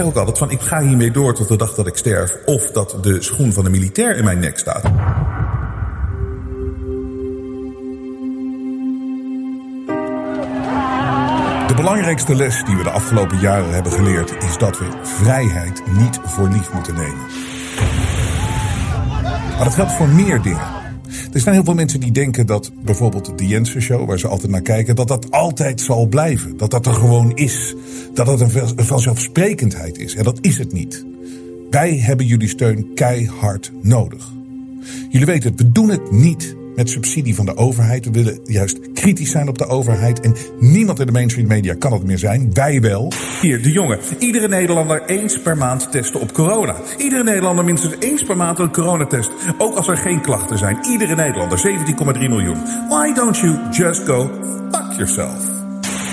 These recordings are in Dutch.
zeg ook altijd van ik ga hiermee door tot de dag dat ik sterf. Of dat de schoen van de militair in mijn nek staat. De belangrijkste les die we de afgelopen jaren hebben geleerd is dat we vrijheid niet voor lief moeten nemen. Maar dat geldt voor meer dingen. Er zijn heel veel mensen die denken dat bijvoorbeeld de Jensen Show, waar ze altijd naar kijken, dat dat altijd zal blijven. Dat dat er gewoon is. Dat dat een vanzelfsprekendheid is. En dat is het niet. Wij hebben jullie steun keihard nodig. Jullie weten het, we doen het niet met subsidie van de overheid. We willen juist kritisch zijn op de overheid. En niemand in de mainstream media kan het meer zijn. Wij wel. Hier, de jongen. Iedere Nederlander eens per maand testen op corona. Iedere Nederlander minstens eens per maand een coronatest. Ook als er geen klachten zijn. Iedere Nederlander, 17,3 miljoen. Why don't you just go fuck yourself?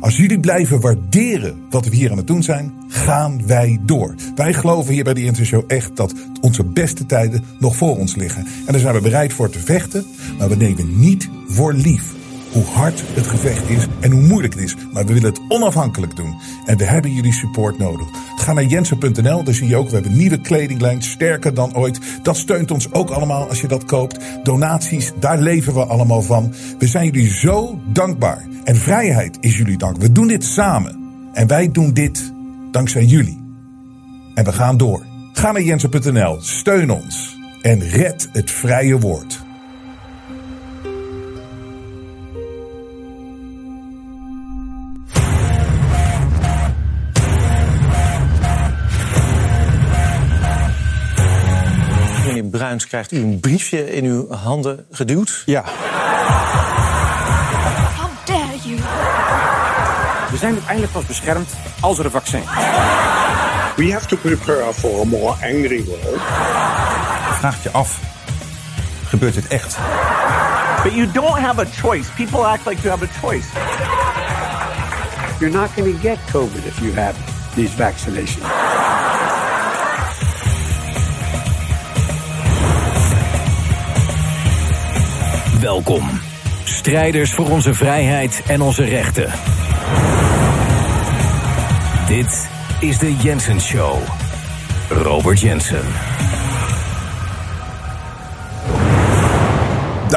Als jullie blijven waarderen wat we hier aan het doen zijn, gaan wij door. Wij geloven hier bij de Intershow echt dat onze beste tijden nog voor ons liggen. En daar zijn we bereid voor te vechten, maar we nemen niet voor lief hoe hard het gevecht is en hoe moeilijk het is. Maar we willen het onafhankelijk doen. En we hebben jullie support nodig. Ga naar jensen.nl, daar zie je ook, we hebben nieuwe kledinglijn, sterker dan ooit. Dat steunt ons ook allemaal als je dat koopt. Donaties, daar leven we allemaal van. We zijn jullie zo dankbaar. En vrijheid is jullie dank. We doen dit samen. En wij doen dit dankzij jullie. En we gaan door. Ga naar jensen.nl, steun ons en red het vrije woord. Bruins, krijgt u een briefje in uw handen geduwd? Ja. How dare you? We zijn uiteindelijk pas beschermd als er een vaccin is. We have to prepare for a more angry world. Vraag je af, gebeurt dit echt? But you don't have a choice. People act like you have a choice. You're not going to get COVID if you have these vaccinations. Welkom. Strijders voor onze vrijheid en onze rechten. Dit is de Jensen Show. Robert Jensen.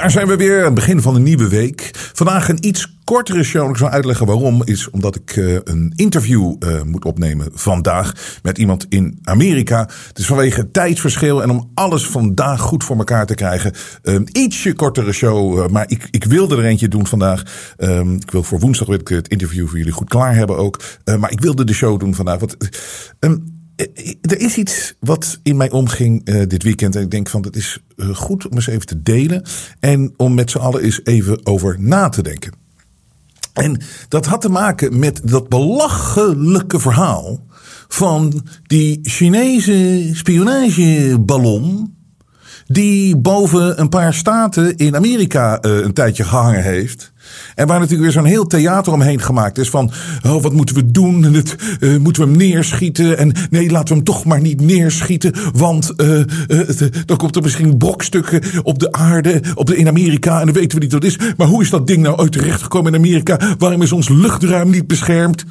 Daar zijn we weer aan het begin van een nieuwe week. Vandaag een iets kortere show. Ik zal uitleggen waarom. Is omdat ik uh, een interview uh, moet opnemen vandaag met iemand in Amerika. Het is vanwege het tijdsverschil en om alles vandaag goed voor elkaar te krijgen. Een ietsje kortere show. Uh, maar ik, ik wilde er eentje doen vandaag. Um, ik wil voor woensdag wil ik het interview voor jullie goed klaar hebben ook. maar ik wilde de show doen vandaag. Want, um, er is iets wat in mij omging uh, dit weekend. En ik denk van het is uh, goed om eens even te delen. En om met z'n allen eens even over na te denken. En dat had te maken met dat belachelijke verhaal van die Chinese spionageballon. Die boven een paar staten in Amerika een tijdje gehangen heeft. En waar natuurlijk weer zo'n heel theater omheen gemaakt is van, oh, wat moeten we doen? En het, uh, moeten we hem neerschieten? En nee, laten we hem toch maar niet neerschieten, want uh, uh, dan komt er misschien brokstukken op de aarde, op de, in Amerika, en dan weten we niet wat het is. Maar hoe is dat ding nou uit terecht gekomen in Amerika? Waarom is ons luchtruim niet beschermd?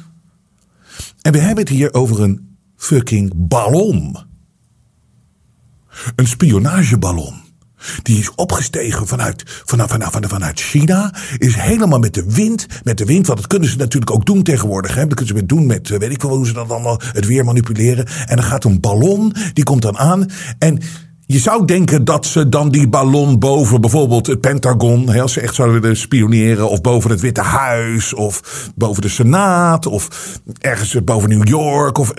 En we hebben het hier over een fucking ballon. Een spionageballon. Die is opgestegen vanuit, vanuit, vanuit, vanuit China. Is helemaal met de wind. Met de wind, want dat kunnen ze natuurlijk ook doen tegenwoordig. Hè? Dat kunnen ze weer doen met, weet ik wel hoe ze dat allemaal, het weer manipuleren. En dan gaat een ballon, die komt dan aan. En je zou denken dat ze dan die ballon boven bijvoorbeeld het Pentagon, hè, als ze echt zouden willen spioneren, of boven het Witte Huis, of boven de Senaat, of ergens boven New York, of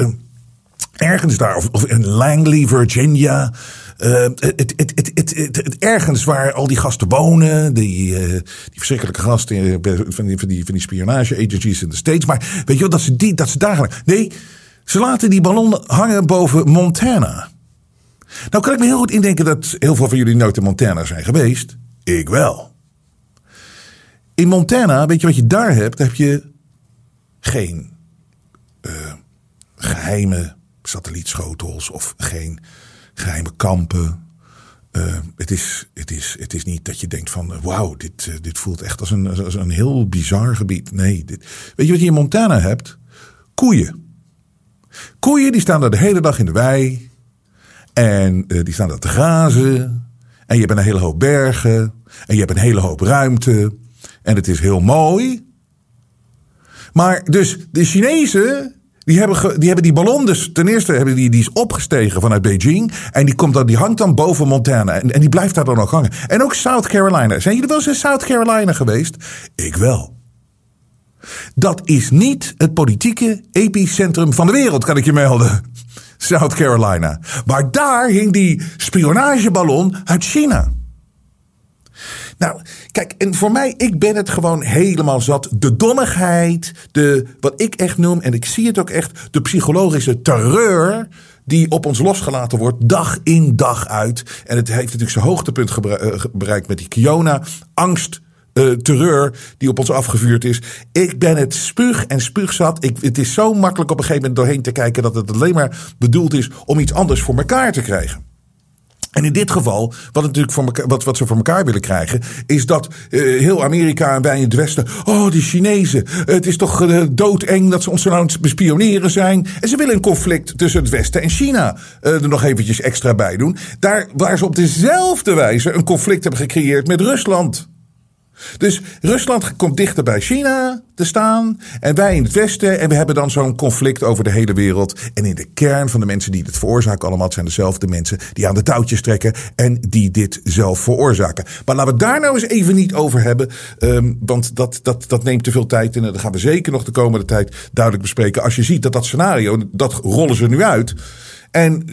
ergens daar, of, of in Langley, Virginia. Uh, het, het, het, ergens waar al die gasten wonen, die, uh, die verschrikkelijke gasten van die, van die, van die spionage agencies in de States. Maar weet je wel, dat ze, die, dat ze gaan. Nee, Ze laten die ballon hangen boven Montana. Nou kan ik me heel goed indenken dat heel veel van jullie nooit in Montana zijn geweest. Ik wel. In Montana, weet je wat je daar hebt? Heb je geen geheime satellietschotels of geen geheime kampen. Uh, het, is, het, is, het is niet dat je denkt van wauw, dit, uh, dit voelt echt als een, als een heel bizar gebied. Nee, dit, weet je wat je in Montana hebt? Koeien. Koeien die staan daar de hele dag in de wei. En die staan daar te grazen. En je hebt een hele hoop bergen. En je hebt een hele hoop ruimte. En het is heel mooi. Maar dus de Chinezen, die hebben, die hebben die ballon dus, ten eerste hebben die, die is opgestegen vanuit Beijing. En die, komt dan, die hangt dan boven Montana. En, en die blijft daar dan nog hangen. En ook South Carolina. Zijn jullie wel eens in South Carolina geweest? Ik wel. Dat is niet het politieke epicentrum van de wereld, kan ik je melden. South Carolina. Maar daar hing die spionageballon uit China. Nou, kijk, en voor mij, ik ben het gewoon helemaal zat. De dommigheid, de, wat ik echt noem, en ik zie het ook echt, de psychologische terreur die op ons losgelaten wordt, dag in dag uit. En het heeft natuurlijk zijn hoogtepunt bereikt met die Kiona. Angst, uh, terreur die op ons afgevuurd is. Ik ben het spuug en spuugzat. Ik, het is zo makkelijk op een gegeven moment doorheen te kijken dat het alleen maar bedoeld is om iets anders voor elkaar te krijgen. En in dit geval, wat, natuurlijk voor elkaar, wat, wat ze voor elkaar willen krijgen, is dat uh, heel Amerika en wij in het Westen. Oh, die Chinezen. Het is toch uh, doodeng dat ze ons zo aan het bespioneren zijn. En ze willen een conflict tussen het Westen en China uh, er nog eventjes extra bij doen. Daar waar ze op dezelfde wijze een conflict hebben gecreëerd met Rusland. Dus Rusland komt dichter bij China te staan. En wij in het Westen. En we hebben dan zo'n conflict over de hele wereld. En in de kern van de mensen die dit veroorzaken, allemaal zijn dezelfde mensen die aan de touwtjes trekken. En die dit zelf veroorzaken. Maar laten we daar nou eens even niet over hebben. Um, want dat, dat, dat neemt te veel tijd. En dat gaan we zeker nog de komende tijd duidelijk bespreken. Als je ziet dat dat scenario, dat rollen ze nu uit. En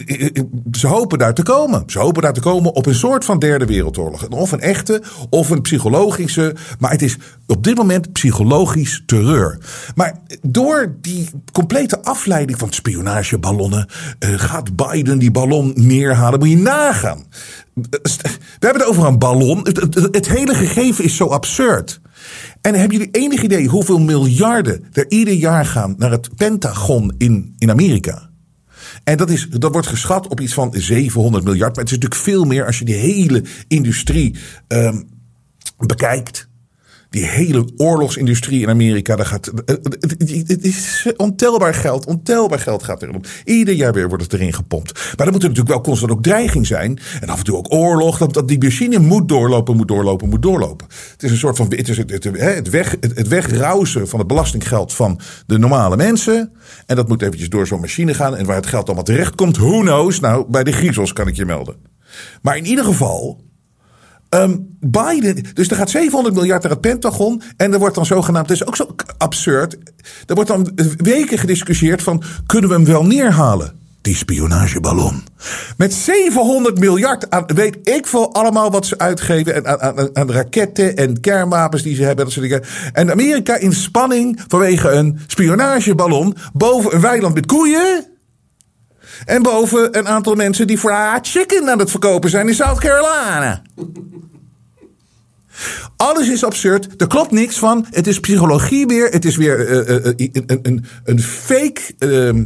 ze hopen daar te komen. Ze hopen daar te komen op een soort van derde wereldoorlog. Of een echte, of een psychologische. Maar het is op dit moment psychologisch terreur. Maar door die complete afleiding van spionageballonnen. Uh, gaat Biden die ballon neerhalen? Moet je nagaan. We hebben het over een ballon. Het, het, het hele gegeven is zo absurd. En hebben jullie enig idee hoeveel miljarden er ieder jaar gaan naar het Pentagon in, in Amerika? En dat, is, dat wordt geschat op iets van 700 miljard. Maar het is natuurlijk veel meer als je die hele industrie um, bekijkt. Die hele oorlogsindustrie in Amerika, daar gaat, het is ontelbaar geld, ontelbaar geld gaat erom. Ieder jaar weer wordt het erin gepompt. Maar dan moet er natuurlijk wel constant ook dreiging zijn. En af en toe ook oorlog, dat, die machine moet doorlopen, moet doorlopen, moet doorlopen. Het is een soort van, het, is het, weg, het, het van het belastinggeld van de normale mensen. En dat moet eventjes door zo'n machine gaan. En waar het geld allemaal terecht komt, who knows? Nou, bij de griezels kan ik je melden. Maar in ieder geval, Um, Biden, dus er gaat 700 miljard naar het Pentagon. En er wordt dan zogenaamd, het is ook zo absurd. Er wordt dan weken gediscussieerd van, kunnen we hem wel neerhalen? Die spionageballon. Met 700 miljard aan, weet ik veel allemaal wat ze uitgeven. En aan, aan, aan raketten en kernwapens die ze hebben. Dat soort dingen. En Amerika in spanning vanwege een spionageballon boven een weiland met koeien. En boven een aantal mensen die fried chicken aan het verkopen zijn in South Carolina. Alles is absurd. Er klopt niks van. Het is psychologie weer. Het is weer uh, uh, een, een, een fake uh,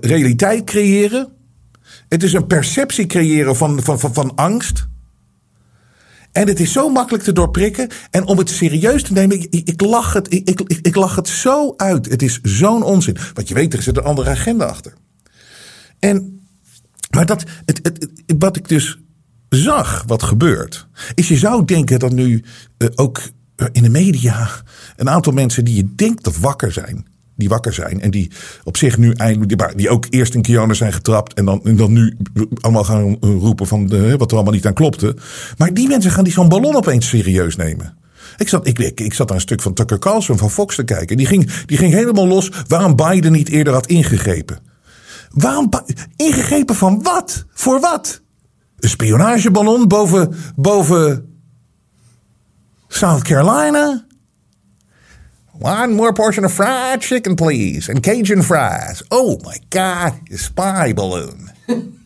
realiteit creëren. Het is een perceptie creëren van, van, van, van angst. En het is zo makkelijk te doorprikken. En om het serieus te nemen, ik, ik lach, het, ik, ik, ik lach het zo uit. Het is zo'n onzin. Want je weet, er zit een andere agenda achter. En, maar dat, het, het, wat ik dus zag, wat gebeurt, is je zou denken dat nu uh, ook in de media een aantal mensen die je denkt dat wakker zijn, die wakker zijn en die op zich nu eindelijk, die ook eerst in Kiona zijn getrapt en dan, dan nu allemaal gaan roepen van wat er allemaal niet aan klopte. Maar die mensen gaan die zo'n ballon opeens serieus nemen. Ik zat, ik, ik, ik zat naar een stuk van Tucker Carlson van Fox te kijken. Die ging, die ging helemaal los waarom Biden niet eerder had ingegrepen. Waarom ingegrepen van wat? Voor wat? Een spionageballon boven, boven South Carolina? One more portion of fried chicken, please. And Cajun fries. Oh my god, a spy balloon.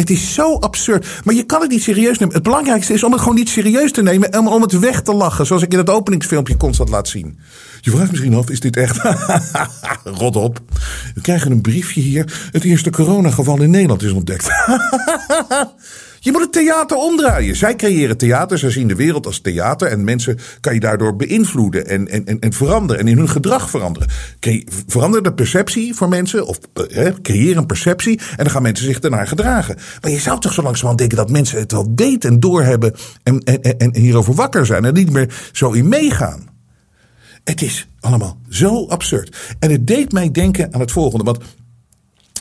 Het is zo absurd. Maar je kan het niet serieus nemen. Het belangrijkste is om het gewoon niet serieus te nemen. En om het weg te lachen. Zoals ik in het openingsfilmpje constant laat zien. Je vraagt misschien af, is dit echt... Rot op. We krijgen een briefje hier. Het eerste coronageval in Nederland is ontdekt. Je moet het theater omdraaien. Zij creëren theater, zij zien de wereld als theater. En mensen kan je daardoor beïnvloeden en, en, en, en veranderen. En in hun gedrag veranderen. Verander de perceptie voor mensen. Of eh, creëer een perceptie. En dan gaan mensen zich daarnaar gedragen. Maar je zou toch zo langzamerhand denken dat mensen het wel weten en doorhebben. En, en, en, en hierover wakker zijn. En niet meer zo in meegaan. Het is allemaal zo absurd. En het deed mij denken aan het volgende. Want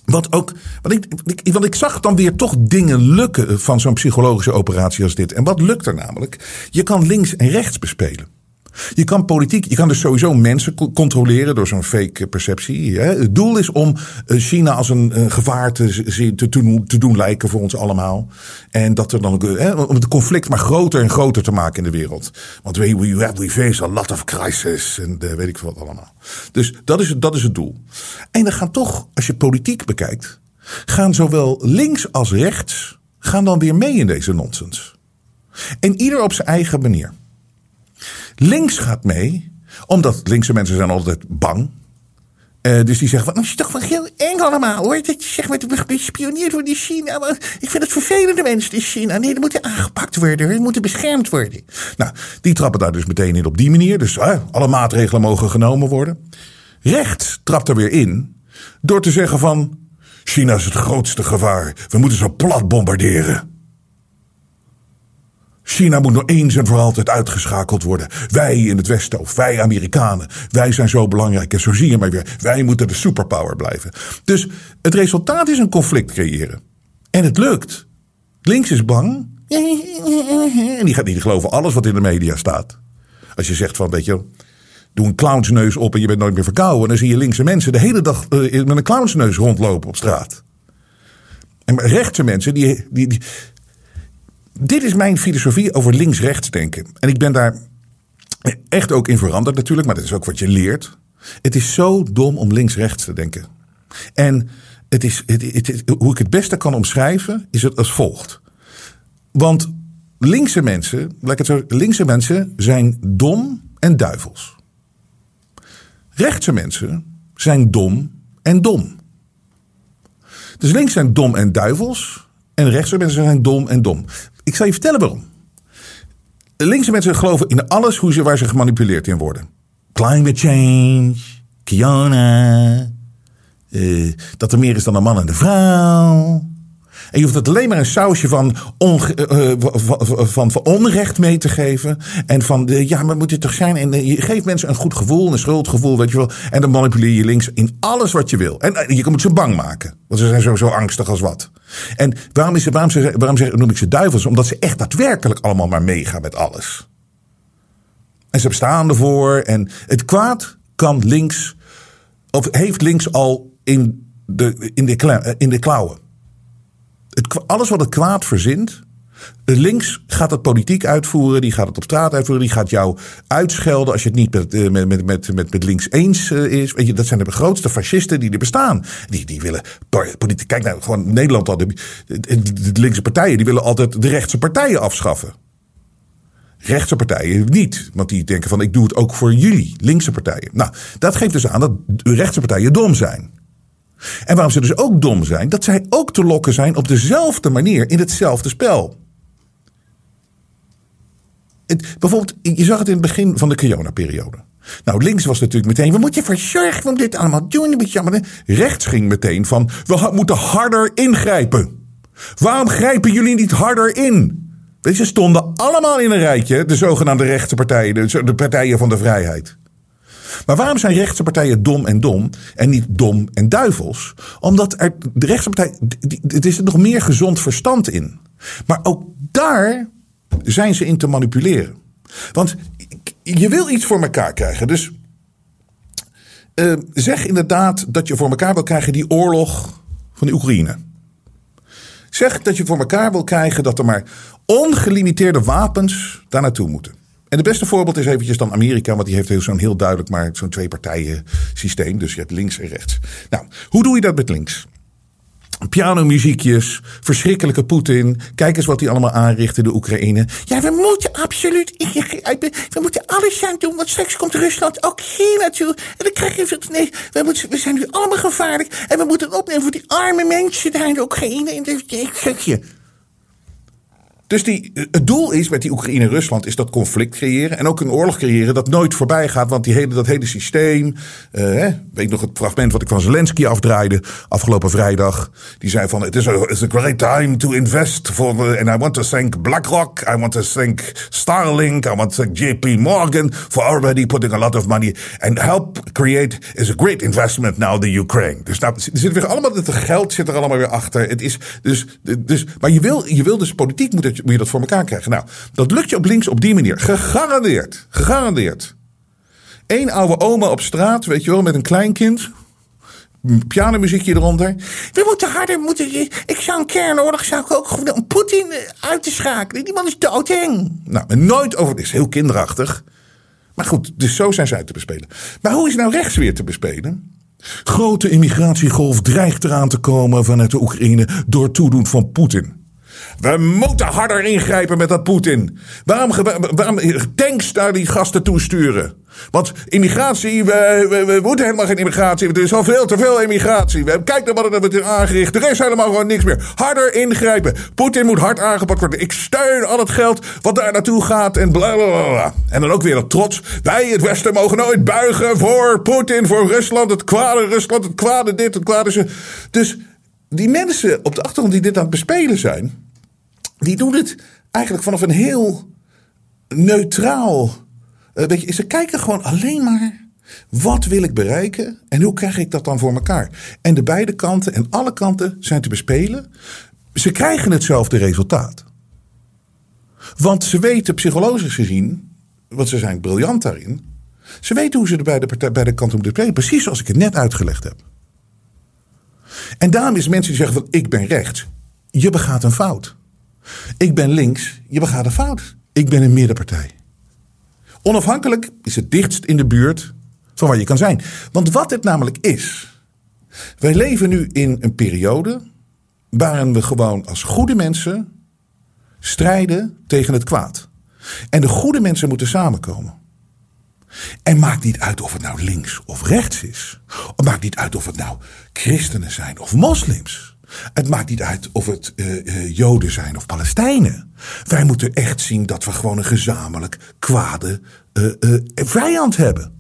wat ook, want ik, ik, want ik zag dan weer toch dingen lukken van zo'n psychologische operatie als dit. En wat lukt er namelijk? Je kan links en rechts bespelen. Je kan politiek, je kan dus sowieso mensen co- controleren door zo'n fake perceptie. Hè. Het doel is om eh, China als een eh, gevaar te, doen- lijken voor ons allemaal. En dat er dan ook, hè, om het conflict maar groter en groter te maken in de wereld. Want we, we, we face a lot of crisis en eh, weet ik wat allemaal. Dus dat is, dat is het doel. En dan gaan toch, als je politiek bekijkt, gaan zowel links als rechts gaan dan weer mee in deze nonsens. En ieder op zijn eigen manier. Links gaat mee, omdat linkse mensen zijn altijd bang. Eh, dus die zeggen van, dat is toch wel heel eng allemaal hoor. Dat je met gespioneerd wordt in China. Maar ik vind het vervelende mensen in China. Nee, die moeten aangepakt worden. Die moeten beschermd worden. Nou, die trappen daar dus meteen in op die manier. Dus alle maatregelen mogen genomen worden. Rechts trapt er weer in door te zeggen van... China is het grootste gevaar. We moeten ze plat bombarderen. China moet nog eens en voor altijd uitgeschakeld worden. Wij in het Westen, of wij Amerikanen, wij zijn zo belangrijk. En zo zie je maar weer, wij moeten de superpower blijven. Dus het resultaat is een conflict creëren. En het lukt. Links is bang. En die gaat niet geloven alles wat in de media staat. Als je zegt van, weet je, doe een clownsneus op en je bent nooit meer verkouden. Dan zie je linkse mensen de hele dag eh, met een clownsneus rondlopen op straat. En rechtse mensen, die, die, die, dit is mijn filosofie over links-rechts denken. En ik ben daar echt ook in veranderd natuurlijk, maar dat is ook wat je leert. Het is zo dom om links-rechts te denken. En het is, het, het, het- hoe ik het beste kan omschrijven, is het als volgt. Want linkse mensen, het zo, linkse mensen zijn dom en duivels. Rechtse mensen zijn dom en dom. Dus links zijn dom en duivels. En rechtse mensen zijn dom en dom. Ik zal je vertellen waarom. Linkse mensen geloven in alles hoe ze, waar ze gemanipuleerd in worden. Climate change, Kiana, eh, dat er meer is dan een man en een vrouw. En je hoeft het alleen maar een sausje van, eh, eh, van, van, onrecht mee te geven. En van, de, ja, maar moet het toch zijn? En eh, je geeft mensen een goed gevoel, een schuldgevoel, weet je wel. En dan manipuleer je links in alles wat je wil. En eh, je moet ze bang maken. Want ze zijn zo angstig als wat. En waarom, is, waarom, ze, waarom zeg, noem ik ze duivels? Omdat ze echt daadwerkelijk allemaal maar meegaan met alles. En ze bestaan ervoor. En het kwaad kan links, of heeft links al in de, in de, eh, in de klauwen. Alles wat het kwaad verzint. Links gaat het politiek uitvoeren, die gaat het op straat uitvoeren, die gaat jou uitschelden als je het niet met, eh, met, met, met, links eens eh, is. Weet je, dat zijn de grootste fascisten die er bestaan. Die, die willen politiek. Kijk nou, gewoon Nederland al. De, de, linkse partijen die willen altijd de rechtse partijen afschaffen. Rechtse partijen niet. Want die denken van ik doe het ook voor jullie, linkse partijen. Nou, dat geeft dus aan dat rechtse partijen dom zijn. En waarom ze dus ook dom zijn, dat zij ook te lokken zijn op dezelfde manier in hetzelfde spel. Het, bijvoorbeeld, je zag het in het begin van de Corona-periode. Nou, links was natuurlijk meteen, we moeten ervoor zorgen, we moeten dit allemaal doen. Een beetje jammer. Rechts ging meteen van, we moeten harder ingrijpen. Waarom grijpen jullie niet harder in? Ze stonden allemaal in een rijtje, de zogenaamde rechtse partijen, de, de partijen van de vrijheid. Maar waarom zijn rechtse partijen dom en dom en niet dom en duivels? Omdat er, de rechtse partij, er is nog meer gezond verstand in. Maar ook daar zijn ze in te manipuleren. Want je wil iets voor elkaar krijgen. Dus eh, zeg inderdaad dat je voor elkaar wil krijgen die oorlog van de Oekraïne. Zeg dat je voor elkaar wil krijgen dat er maar ongelimiteerde wapens daar naartoe moeten. En het beste voorbeeld is eventjes dan Amerika, want die heeft zo'n heel duidelijk maar zo'n twee partijen systeem. Dus je hebt links en rechts. Nou, hoe doe je dat met links? Pianomuziekjes, verschrikkelijke Poetin. Kijk eens wat hij allemaal aanricht in de Oekraïne. Ja, we moeten absoluut. We moeten alles aan doen, want straks komt Rusland ook hier naartoe. En dan krijg je veel. Nee, we, moeten, we zijn nu allemaal gevaarlijk. En we moeten het opnemen voor die arme mensen daar in de Oekraïne. En ik zeg je. Dus die, het doel is met die Oekraïne en Rusland is dat conflict creëren. En ook een oorlog creëren dat nooit voorbij gaat. Want die hele, dat hele systeem. hè, weet nog het fragment wat ik van Zelensky afdraaide afgelopen vrijdag. Die zei van: It is a, a great time to invest. For and I want to thank BlackRock. I want to thank Starlink. I want to thank JP Morgan for already putting a lot of money. And help create is a great investment now the Ukraine. Dus nou, er zit weer allemaal, het geld zit er allemaal weer achter. Het is dus, dus, maar je wil, je wil dus politiek moet, moet je dat voor elkaar krijgen. Nou, dat lukt je op links op die manier. Gegarandeerd. Gegarandeerd. Eén oude oma op straat, weet je wel, met een kleinkind. Pianomuziekje eronder. We moeten harder, moeten, ik zou een kernoorlog zou ik ook om Poetin eh, uit te schakelen. Die man is doodeng. Nou, nooit over, het is heel kinderachtig. Maar goed, dus zo zijn zij te bespelen. Maar hoe is nou rechts weer te bespelen? Grote immigratiegolf dreigt eraan te komen vanuit de Oekraïne door toedoen van Poetin. We moeten harder ingrijpen met dat Poetin. Waarom, waarom tanks naar die gasten toesturen? Want immigratie, we, we, moeten helemaal geen immigratie. Er is al veel te veel immigratie. We, kijk naar wat er wordt aangericht. Er is helemaal gewoon niks meer. Harder ingrijpen. Poetin moet hard aangepakt worden. Ik steun al het geld wat daar naartoe gaat. En bla bla bla. En dan ook weer dat trots. Wij, het Westen, mogen nooit buigen voor Poetin, voor Rusland. Het kwade Rusland, het kwade dit, het kwade zo. Dus die mensen op de achtergrond die dit aan het bespelen zijn die doen het eigenlijk vanaf een heel neutraal. eh, weet je, ze kijken gewoon alleen maar. Wat wil ik bereiken en hoe krijg ik dat dan voor elkaar? En de beide kanten en alle kanten zijn te bespelen. Ze krijgen hetzelfde resultaat. Want ze weten psychologisch gezien, want ze zijn briljant daarin. Ze weten hoe ze de beide, partij, beide kanten moeten spelen. Precies zoals ik het net uitgelegd heb. En daarom is mensen die zeggen van ik ben rechts. Je begaat een fout. Ik ben links, je begaat een fout. Ik ben een middenpartij. Onafhankelijk is het dichtst in de buurt van waar je kan zijn. Want wat het namelijk is. Wij leven nu in een periode waarin we gewoon als goede mensen strijden tegen het kwaad. En de goede mensen moeten samenkomen. En maakt niet uit of het nou links of rechts is. Het maakt niet uit of het nou christenen zijn of moslims. Het maakt niet uit of het eh, eh, Joden zijn of Palestijnen. Wij moeten echt zien dat we gewoon een gezamenlijk kwade eh, vijand hebben.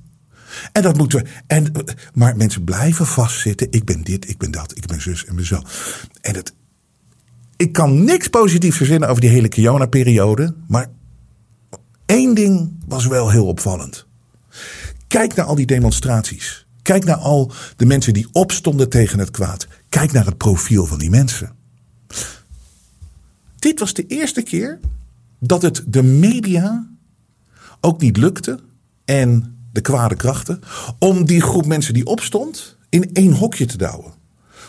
En dat moeten we. En, maar mensen blijven vastzitten. Ik ben dit, ik ben dat, ik ben zus en ben zo. En het, ik kan niks positiefs verzinnen over die hele Kiona-periode. Maar één ding was wel heel opvallend. Kijk naar al die demonstraties. Kijk naar al de mensen die opstonden tegen het kwaad. Kijk naar het profiel van die mensen. Dit was de eerste keer dat het de media ook niet lukte en de kwade krachten om die groep mensen die opstond in één hokje te douwen.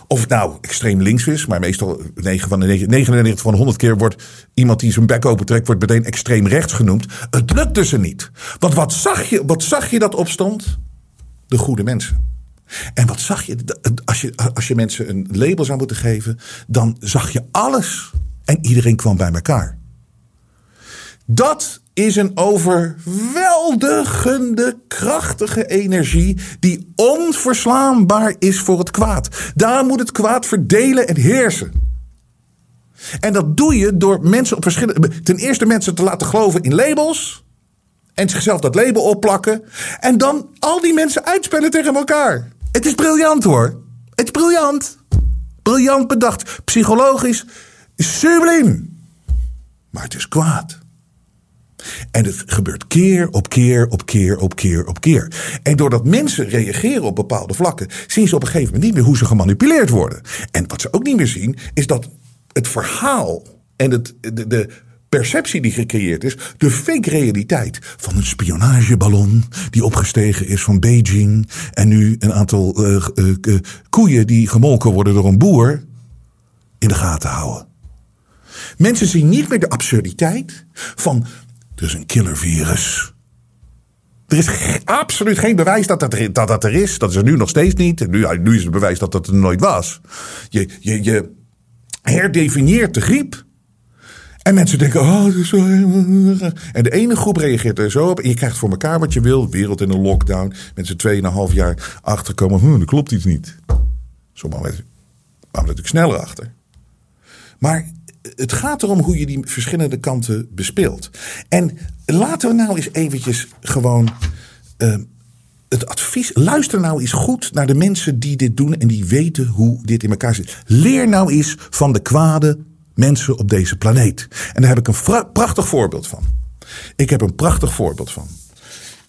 Of het nou extreem links is, maar meestal 9 van de 99 van de 100 keer wordt iemand die zijn bek opentrekt, wordt meteen extreem rechts genoemd. Het lukte ze niet. Want wat zag je, wat zag je dat opstond? De goede mensen. En wat zag je? Als je, als je mensen een label zou moeten geven, dan zag je alles. En iedereen kwam bij elkaar. Dat is een overweldigende, krachtige energie die onverslaanbaar is voor het kwaad. Daar moet het kwaad verdelen en heersen. En dat doe je door mensen op verschillende. Ten eerste mensen te laten geloven in labels. En zichzelf dat label opplakken. En dan al die mensen uitspelen tegen elkaar. Het is briljant hoor. Het is briljant. Briljant bedacht. Psychologisch subliem. Maar het is kwaad. En het gebeurt keer op keer op keer op keer op keer. En doordat mensen reageren op bepaalde vlakken, zien ze op een gegeven moment niet meer hoe ze gemanipuleerd worden. En wat ze ook niet meer zien, is dat het verhaal en het, de, de perceptie die gecreëerd is, de fake realiteit van een spionageballon die opgestegen is van Beijing en nu een aantal uh, uh, uh, koeien die gemolken worden door een boer in de gaten houden. Mensen zien niet meer de absurditeit van Er is een killervirus. Er is absoluut geen bewijs dat dat, er, dat er is. Dat is er nu nog steeds niet. Nu, nu is het bewijs dat dat er nooit was. Je, je, je herdefinieert de griep. En mensen denken, oh. En de ene groep reageert er zo op. En je krijgt voor elkaar wat je wil. Wereld in een lockdown. Mensen tweeënhalf jaar achterkomen. Hm, er klopt iets niet. Sommige mensen kwamen natuurlijk sneller achter. Maar het gaat erom hoe je die verschillende kanten bespeelt. En laten we nou eens eventjes gewoon eh, het advies. Luister nou eens goed naar de mensen die dit doen en die weten hoe dit in elkaar zit. Leer nou eens van de kwade mensen op deze planeet. En daar heb ik een prachtig voorbeeld van. Ik heb een prachtig voorbeeld van.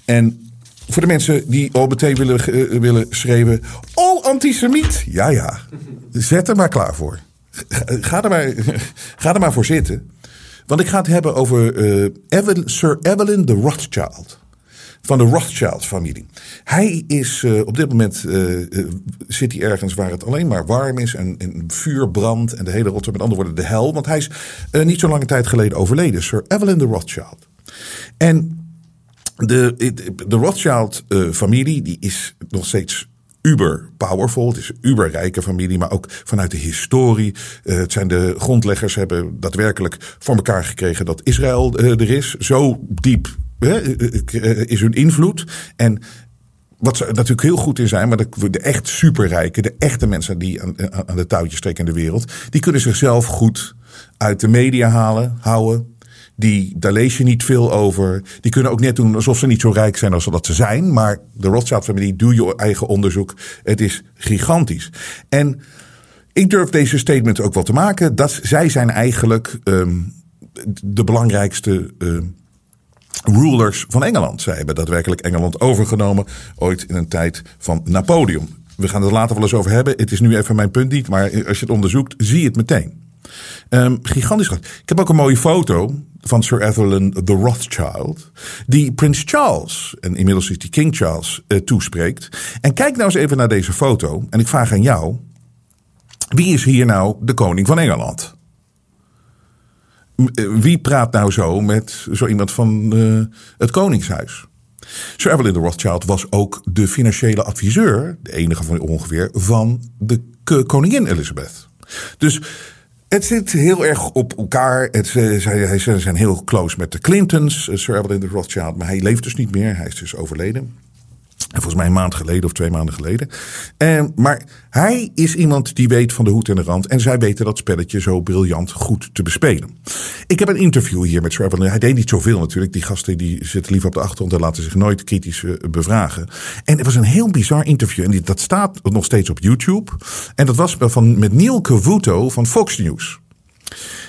En voor de mensen die meteen willen, eh, willen schreeuwen. Oh, antisemiet. Ja, ja. Zet er maar klaar voor. Ga er maar, ga er maar voor zitten. Want ik ga het hebben over eh, Evelyn, Sir Evelyn de Rothschild. Van de Rothschild-familie. Hij is eh, op dit moment eh, eh, zit hij ergens waar het alleen maar warm is en, en vuur brandt en de hele rotzooi. Met andere woorden, de hel. Want hij is niet zo lange tijd geleden overleden. Sir Evelyn de Rothschild. En de, de Rothschild-familie die is nog steeds uber powerful. Het is een uber rijke familie, maar ook vanuit de historie. Het zijn de grondleggers hebben daadwerkelijk voor elkaar gekregen dat Israël er is. Zo diep is hun invloed. En wat ze natuurlijk heel goed in zijn, maar de, echt superrijken, de echte mensen die aan, aan de touwtjes trekken in de wereld, die kunnen zichzelf goed uit de media halen, houden. Die, daar lees je niet veel over. Die kunnen ook net doen alsof ze niet zo rijk zijn als dat ze zijn. Maar de Rothschild-familie, doe je eigen onderzoek. Het is gigantisch. En ik durf deze statement ook wel te maken. Dat zij zijn eigenlijk um, de belangrijkste uh, rulers van Engeland. Zij hebben daadwerkelijk Engeland overgenomen. Ooit in een tijd van Napoleon. We gaan het er later wel eens over hebben. Het is nu even mijn punt niet. Maar als je het onderzoekt, zie je het meteen. Um, gigantisch. Ik heb ook een mooie foto van Sir Evelyn the Rothschild. Die Prins Charles, en inmiddels is die King Charles, uh, toespreekt. En kijk nou eens even naar deze foto. En ik vraag aan jou. Wie is hier nou de koning van Engeland? Wie praat nou zo met zo iemand van uh, het Koningshuis? Sir Evelyn de Rothschild was ook de financiële adviseur, de enige van ongeveer, van de koningin Elizabeth. Dus het zit heel erg op elkaar. Het, zij zijn heel close met de Clintons, Sir Evelyn de Rothschild. Maar hij leeft dus niet meer. Hij is dus overleden. En volgens mij een maand geleden of twee maanden geleden. En, maar hij is iemand die weet van de hoed en de rand. En zij weten dat spelletje zo briljant goed te bespelen. Ik heb een interview hier met Evelyn. Hij deed niet zoveel natuurlijk. Die gasten die zitten liever op de achtergrond en laten zich nooit kritisch bevragen. En het was een heel bizar interview. En dat staat nog steeds op YouTube. En dat was van, met Neil Cavuto van Fox News.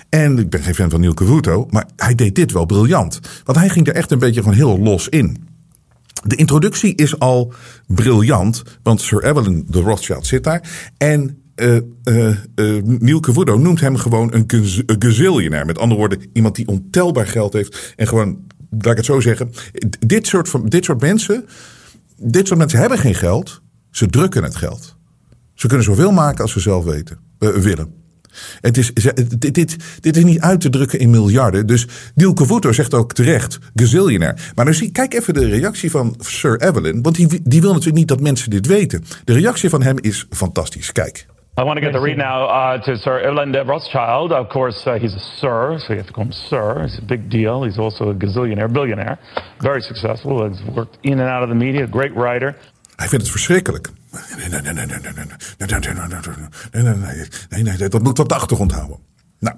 En ik ben geen fan van Neil Cavuto, maar hij deed dit wel briljant. Want hij ging er echt een beetje gewoon heel los in. De introductie is al briljant, want Sir Evelyn de Rothschild zit daar. En uh, uh, Cavuto noemt hem gewoon een, gaz een gazillionaire. Met andere woorden, iemand die ontelbaar geld heeft. En gewoon, laat ik het zo zeggen, dit soort, van, dit soort mensen, dit soort mensen hebben geen geld. Ze drukken het geld. Ze kunnen zoveel maken als ze zelf weten, willen. Het is, dit, dit, dit is niet uit te drukken in miljarden. Dus Neil Cavuto zegt ook terecht, gazillionaire. Maar dan zie, kijk even de reactie van Sir Evelyn. Want die, die wil natuurlijk niet dat mensen dit weten. De reactie van hem is fantastisch. Kijk. I want to get the read now uh, to Sir Evelyn de Rothschild. Of course, uh, he's a sir, so you have to call him sir. It's a big deal. He's also a gazillionaire, billionaire. Very successful. He's worked in and out of the media. Great writer. Hij vindt het verschrikkelijk. Nee, nee, nee, nee, nee, nee, nee, nee, nee, nee, dat moet op de achtergrond houden. Nou,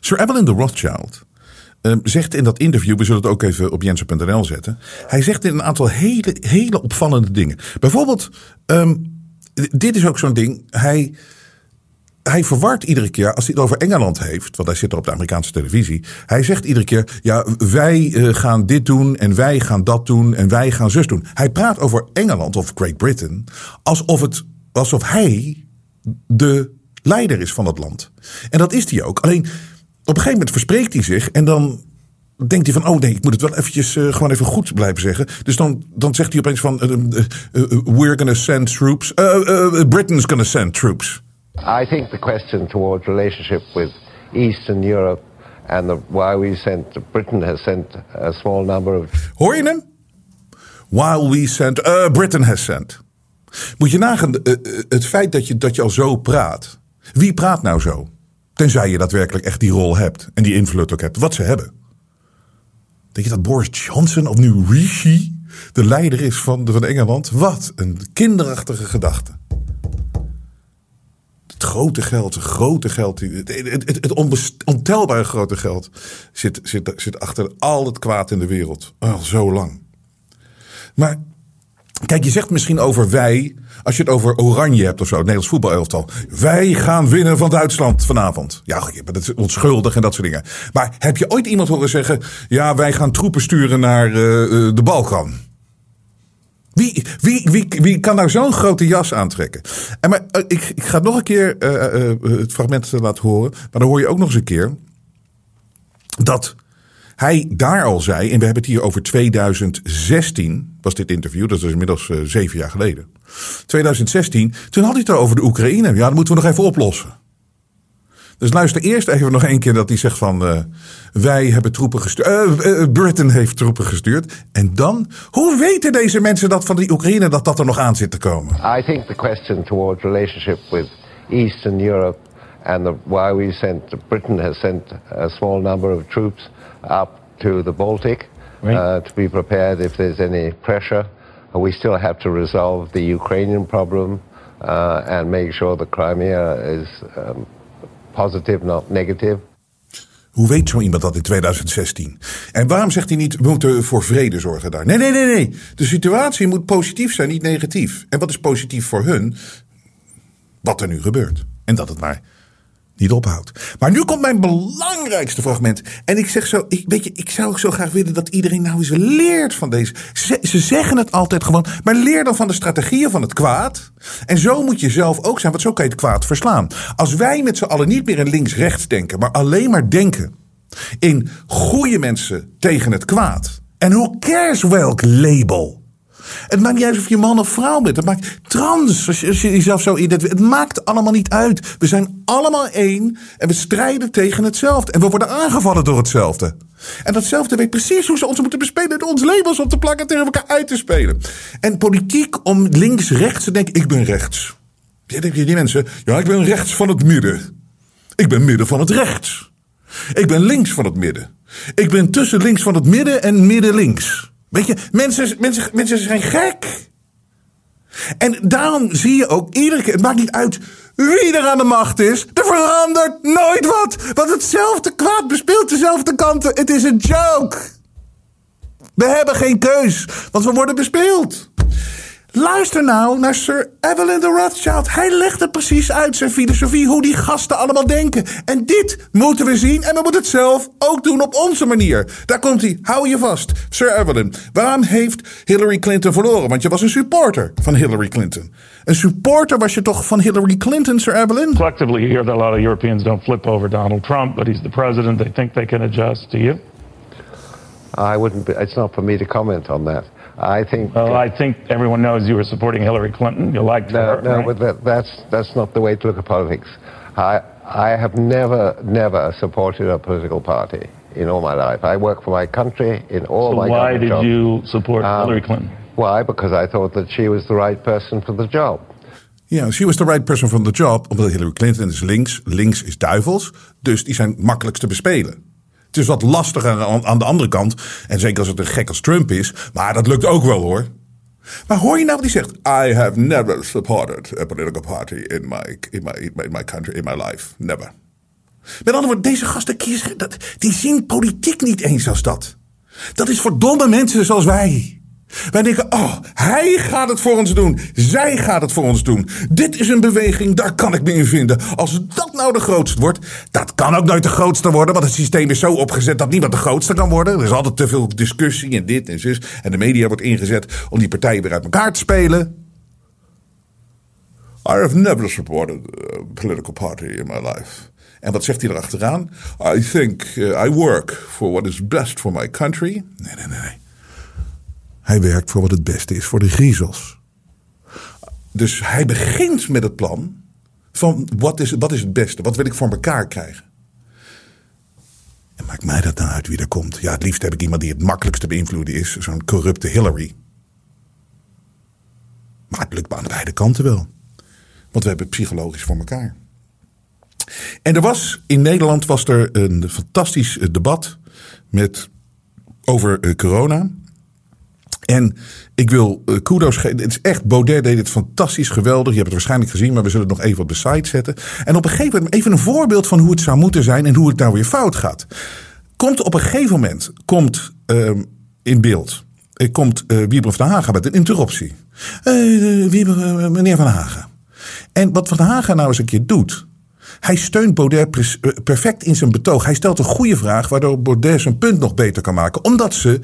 Sir Evelyn de Rothschild um, zegt in dat interview, we zullen het ook even op jensen.nl zetten. Hij zegt in een aantal hele, hele opvallende dingen. Bijvoorbeeld, um, dit is ook zo'n ding. Hij, hij verwart iedere keer, als hij het over Engeland heeft, want hij zit er op de Amerikaanse televisie. Hij zegt iedere keer, ja, wij uh, gaan dit doen en wij gaan dat doen en wij gaan zus doen. Hij praat over Engeland of Great Britain alsof, het, alsof hij de leider is van dat land. En dat is hij ook. Alleen op een gegeven moment verspreekt hij zich en dan denkt hij van, oh nee, ik moet het wel eventjes uh, gewoon even goed blijven zeggen. Dus dan, dan zegt hij opeens van, uh, we're gonna send troops, Britain's gonna send troops. I think the question towards relationship with Eastern Europe and the, while we sent, Britain has sent a small number of. Hoor je hem? While we sent, uh, Britain has sent. Moet je nagaan, uh, uh, het feit dat je, dat je al zo praat. Wie praat nou zo? Tenzij je daadwerkelijk echt die rol hebt en die invloed ook hebt. Wat ze hebben. Denk je dat Boris Johnson of nu Rishi de leider is van, van Engeland? Wat een kinderachtige gedachte. Het grote geld, het grote geld, het, ontelbare grote geld zit, zit, zit achter al het kwaad in de wereld. Al zo lang. Maar kijk, je zegt misschien over wij, als je het over Oranje hebt of zo, het Nederlands voetbalelftal. Wij gaan winnen van Duitsland vanavond. Ja, dat is onschuldig en dat soort dingen. Maar heb je ooit iemand horen zeggen, ja, wij gaan troepen sturen naar uh, de Balkan? Wie, wie, wie, wie kan nou zo'n grote jas aantrekken? En maar, uh, ik, ik ga nog een keer uh, het fragment laten horen. Maar dan hoor je ook nog eens een keer dat hij daar al zei, en we hebben het hier over 2016, was dit interview, dat is inmiddels zeven jaar geleden. 2016, toen had hij het over de Oekraïne. Ja, dat moeten we nog even oplossen. Dus luister eerst even nog één keer dat hij zegt van uh, wij hebben troepen gestuurd. Uh, uh, Britain heeft troepen gestuurd. En dan, hoe weten deze mensen dat van die Oekraïne dat dat er nog aan zit te komen? I think the question towards relationship with Eastern Europe and the, why we sent Britain has sent a small number of troops up to the Baltic right. to be prepared if there's any pressure. We still have to resolve the Ukrainian problem and make sure the Crimea is. Um, positive, not negative. Hoe weet zo iemand dat in 2016? En waarom zegt hij niet, we moeten voor vrede zorgen daar? Nee, nee, nee, nee. De situatie moet positief zijn, niet negatief. En wat is positief voor hun? Wat er nu gebeurt. En dat het maar niet ophoudt. Maar nu komt mijn belangrijkste fragment. En ik zeg zo, ik, weet je, ik zou ook zo graag willen dat iedereen nou eens leert van deze. Ze, ze, zeggen het altijd gewoon, maar leer dan van de strategieën van het kwaad. En zo moet je zelf ook zijn, want zo kan je het kwaad verslaan. Als wij met z'n allen niet meer in links-rechts denken, maar alleen maar denken in goede mensen tegen het kwaad. En hoe cares welk label? Het maakt niet uit of je man of vrouw bent. Het maakt trans, als je, jezelf zo identificeert. Het maakt allemaal niet uit. We zijn allemaal één en we strijden tegen hetzelfde. En we worden aangevallen door hetzelfde. En datzelfde weet precies hoe ze ons moeten bespelen. Door ons labels op te plakken tegen elkaar uit te spelen. En politiek om links-rechts te denken, ik ben rechts. Je die mensen, ja, ik ben rechts van het midden. Ik ben midden van het rechts. Ik ben links van het midden. Ik ben tussen links van het midden en midden links. Weet je, mensen, mensen, mensen zijn gek. En daarom zie je ook iedere keer, het maakt niet uit wie er aan de macht is. Er verandert nooit wat. Want hetzelfde kwaad bespeelt dezelfde kanten. Het is een joke. We hebben geen keus, want we worden bespeeld. Luister nou naar Sir Evelyn de Rothschild. Hij legt het precies uit, zijn filosofie, hoe die gasten allemaal denken. En dit moeten we zien en we moeten het zelf ook doen op onze manier. Daar komt hij, hou je vast. Sir Evelyn, waarom heeft Hillary Clinton verloren? Want je was een supporter van Hillary Clinton. Een supporter was je toch van Hillary Clinton, Sir Evelyn? Collectively, you hear that a lot of Europeans don't flip over Donald Trump, but he's the president. They think they can adjust. to you? I wouldn't. Be, it's not for me to comment on that. I think. Well, uh, I think everyone knows you were supporting Hillary Clinton. You liked no, her. No, right? but that, that's that's not the way to look at politics. I I have never never supported a political party in all my life. I work for my country in all so my. So why did jobs. you support um, Hillary Clinton? Why? Because I thought that she was the right person for the job. Ja, she was the right person for the job. Omdat Hillary Clinton is links, links is duivels. Dus die zijn makkelijkst te bespelen. Het is wat lastiger aan de andere kant. En zeker als het een gek als Trump is. Maar dat lukt ook wel hoor. Maar hoor je nou wat hij zegt? I have never supported a political party in my, in my, in my country, in my life. Never. Met andere woorden, deze gasten kiezen, dat, die zien politiek niet eens als dat. Dat is voor domme mensen zoals wij. Wij denken, oh, hij gaat het voor ons doen. Zij gaat het voor ons doen. Dit is een beweging, daar kan ik me in vinden. Als dat nou de grootste wordt, dat kan ook nooit de grootste worden. Want het systeem is zo opgezet dat niemand de grootste kan worden. Er is altijd te veel discussie en dit en zus. En de media wordt ingezet om die partijen weer uit elkaar te spelen. I have never supported a political party in my life. En wat zegt hij erachteraan? I think uh, I work for what is best for my country. Nee, nee, nee, nee. Hij werkt voor wat het beste is voor de griezels. Dus hij begint met het plan van wat is, wat is het beste? Wat wil ik voor elkaar krijgen? maakt mij dat nou uit wie er komt? Ja, het liefst heb ik iemand die het makkelijkst te beïnvloeden is. Zo'n corrupte Hillary. Maar het lukt me aan beide kanten wel. Want we hebben psychologisch voor elkaar. En er was in Nederland was er een fantastisch eh, debat met, over uh, corona. En ik wil uh, kudos geven. Het is echt, Baudet deed het fantastisch geweldig. Je hebt het waarschijnlijk gezien, maar we zullen het nog even op de site zetten. En op een gegeven moment even een voorbeeld van hoe het zou moeten zijn en hoe het nou weer fout gaat. Komt op een gegeven moment komt, uh, in beeld. Komt uh, Wieber van Haga met een interruptie. Wieber, meneer Van Haga. En wat Van Haga nou eens een keer doet. Hij steunt Baudet perfect in zijn betoog. Hij stelt een goede vraag, waardoor Baudet zijn punt nog beter kan maken. Omdat ze,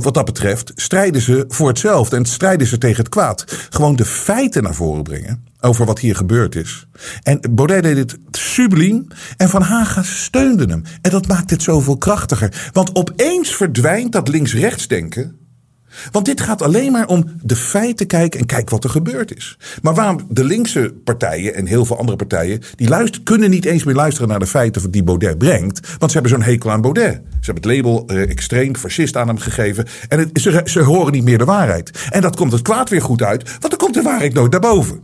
wat dat betreft, strijden ze voor hetzelfde. En strijden ze tegen het kwaad. Gewoon de feiten naar voren brengen over wat hier gebeurd is. En Baudet deed het subliem. En Van Haga steunde hem. En dat maakt het zoveel krachtiger. Want opeens verdwijnt dat links-rechts denken. Want dit gaat alleen maar om de feiten kijken en kijken wat er gebeurd is. Maar waarom de linkse partijen en heel veel andere partijen, die luisteren, kunnen niet eens meer luisteren naar de feiten die Baudet brengt. Want ze hebben zo'n hekel aan Baudet. Ze hebben het label eh, extreem fascist aan hem gegeven. En ze, ze horen niet meer de waarheid. En dat komt het kwaad weer goed uit, want dan komt de waarheid nooit naar boven.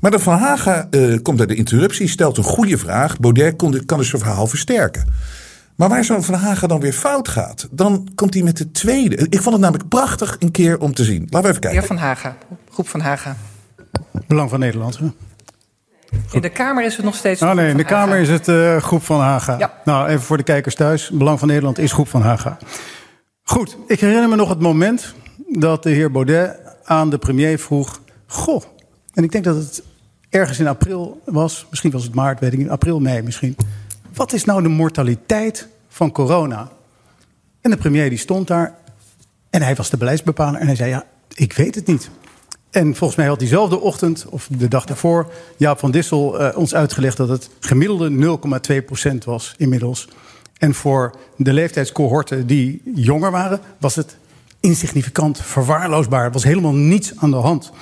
Maar de Van Haga uh, komt bij de interruptie, stelt een goede vraag. Baudet kon, kan dus zijn verhaal versterken. Maar waar zo'n Van Hagen dan weer fout gaat, dan komt hij met de tweede. Ik vond het namelijk prachtig een keer om te zien. Laten we even kijken. Heer Van Hagen, groep Van Hagen. Belang van Nederland. Hè? In de Kamer is het nog steeds. Oh nee, in de Kamer is het uh, groep van Haga. Ja. Nou, even voor de kijkers thuis. Belang van Nederland is groep van Haga. Goed, ik herinner me nog het moment dat de heer Baudet aan de premier vroeg: Goh, en ik denk dat het ergens in april was, misschien was het maart, weet ik niet, april, mei misschien. Wat is nou de mortaliteit van corona? En de premier die stond daar en hij was de beleidsbepaler en hij zei: Ja, ik weet het niet. En volgens mij had diezelfde ochtend, of de dag daarvoor, Jaap van Dissel uh, ons uitgelegd dat het gemiddelde 0,2% was inmiddels. En voor de leeftijdscohorten die jonger waren, was het insignificant, verwaarloosbaar. Er was helemaal niets aan de hand.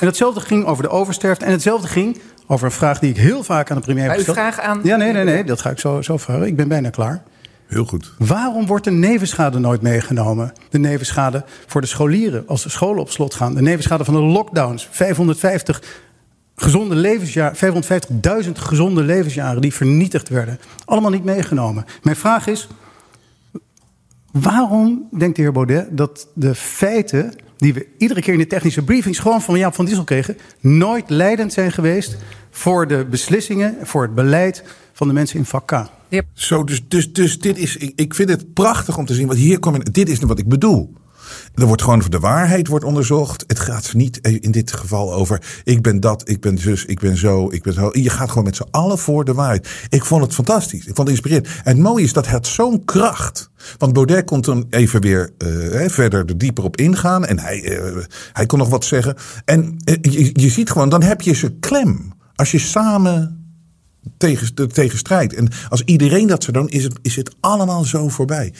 En hetzelfde ging over de oversterfte. En hetzelfde ging over een vraag die ik heel vaak aan de premier heb gesteld. Uw vraag aan... Ja, nee, nee, nee, dat ga ik zo, zo vragen. Ik ben bijna klaar. Heel goed. Waarom wordt de nevenschade nooit meegenomen? De nevenschade voor de scholieren als de scholen op slot gaan. De nevenschade van de lockdowns. 550 gezonde levensjaren, 550.000 gezonde levensjaren die vernietigd werden. Allemaal niet meegenomen. Mijn vraag is, waarom denkt de heer Baudet dat de feiten die we iedere keer in de technische briefings gewoon van Jaap van Dissel kregen, nooit leidend zijn geweest voor de beslissingen, voor het beleid van de mensen in vak K. Yep. Zo, dus, dus, dus dit is, ik, ik vind het prachtig om te zien, want hier kom je, dit is wat ik bedoel. Er wordt gewoon de waarheid wordt onderzocht. Het gaat niet in dit geval over ik ben dat, ik ben zus, ik ben zo, ik ben zo. Je gaat gewoon met z'n allen voor de waarheid. Ik vond het fantastisch. Ik vond het inspirerend. En het mooie is dat het zo'n kracht. Want Baudet kon toen even weer uh, verder er dieper op ingaan. En hij, uh, hij kon nog wat zeggen. En uh, je, je ziet gewoon, dan heb je ze klem. Als je samen tegen, tegen strijdt. En als iedereen dat zou doen, is het, is het allemaal zo voorbij.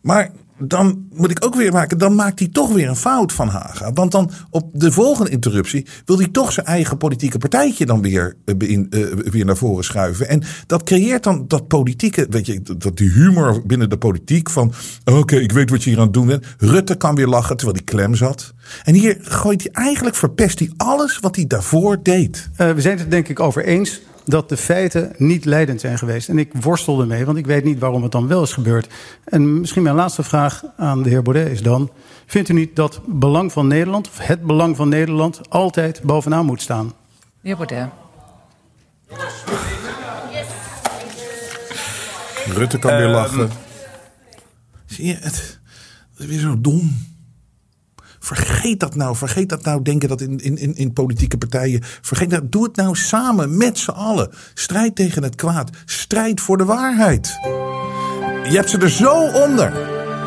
Maar dan moet ik ook weer maken, dan maakt hij toch weer een fout van Haga. Want dan op de volgende interruptie wil hij toch zijn eigen politieke partijtje dan weer, in, uh, weer naar voren schuiven. En dat creëert dan dat politieke, weet je, dat die humor binnen de politiek van, oké, ik weet wat je hier aan het doen bent. Rutte kan weer lachen terwijl hij klem zat. En hier gooit hij eigenlijk, verpest hij alles wat hij daarvoor deed. Uh, we zijn het denk ik over eens dat de feiten niet leidend zijn geweest. En ik worstel ermee, want ik weet niet waarom het dan wel is gebeurd. En misschien mijn laatste vraag aan de heer Baudet is dan... vindt u niet dat belang van Nederland, of het belang van Nederland... altijd bovenaan moet staan? De heer Baudet. Rutte kan weer lachen. Zie je, het, het is weer zo dom. Vergeet dat nou. Vergeet dat nou. Denken dat in, in, in politieke partijen. Vergeet dat. Doe het nou samen met z'n allen. Strijd tegen het kwaad. Strijd voor de waarheid. Je hebt ze er zo onder.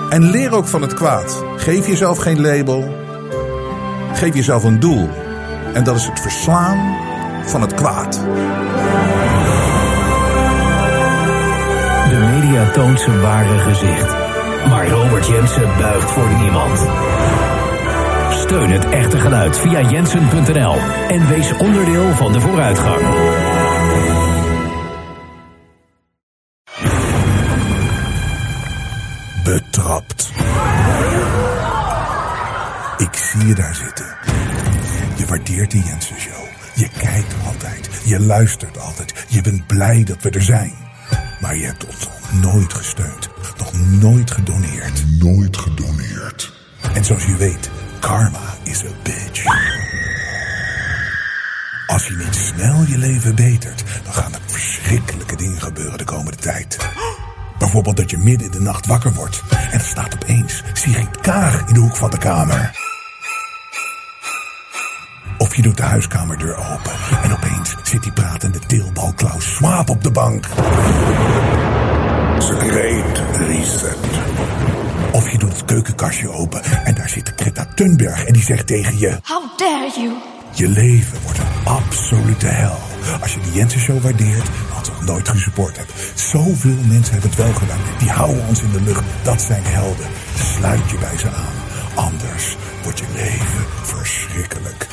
En leer ook van het kwaad. Geef jezelf geen label. Geef jezelf een doel. En dat is het verslaan van het kwaad. De media toont zijn ware gezicht. Maar Robert Jensen buigt voor niemand. Steun het echte geluid via jensen.nl en wees onderdeel van de vooruitgang. betrapt. Ik zie je daar zitten. Je waardeert de Jensen Show. Je kijkt altijd. Je luistert altijd. Je bent blij dat we er zijn. Maar je hebt ons nog nooit gesteund. Nog nooit gedoneerd. Nooit gedoneerd. En zoals je weet, karma is a bitch. Als je niet snel je leven betert, dan gaan er verschrikkelijke dingen gebeuren de komende tijd. Bijvoorbeeld dat je midden in de nacht wakker wordt en er staat opeens Sigrid Kaag in de hoek van de kamer. Of je doet de huiskamerdeur open en opeens zit die pratende teelbal Klaus Schwab op de bank. Great reset. Of je doet het keukenkastje open en daar zit Greta Thunberg en die zegt tegen je... How dare you? Je leven wordt een absolute hel. Als je de Jensen Show waardeert, wat nog nooit gesupport hebt. Zoveel mensen hebben het wel gedaan. Die houden ons in de lucht. Dat zijn helden. Sluit je bij ze aan. Anders wordt je leven verschrikkelijk.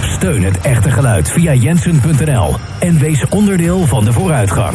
Steun het echte geluid via jensen.nl en wees onderdeel van de vooruitgang.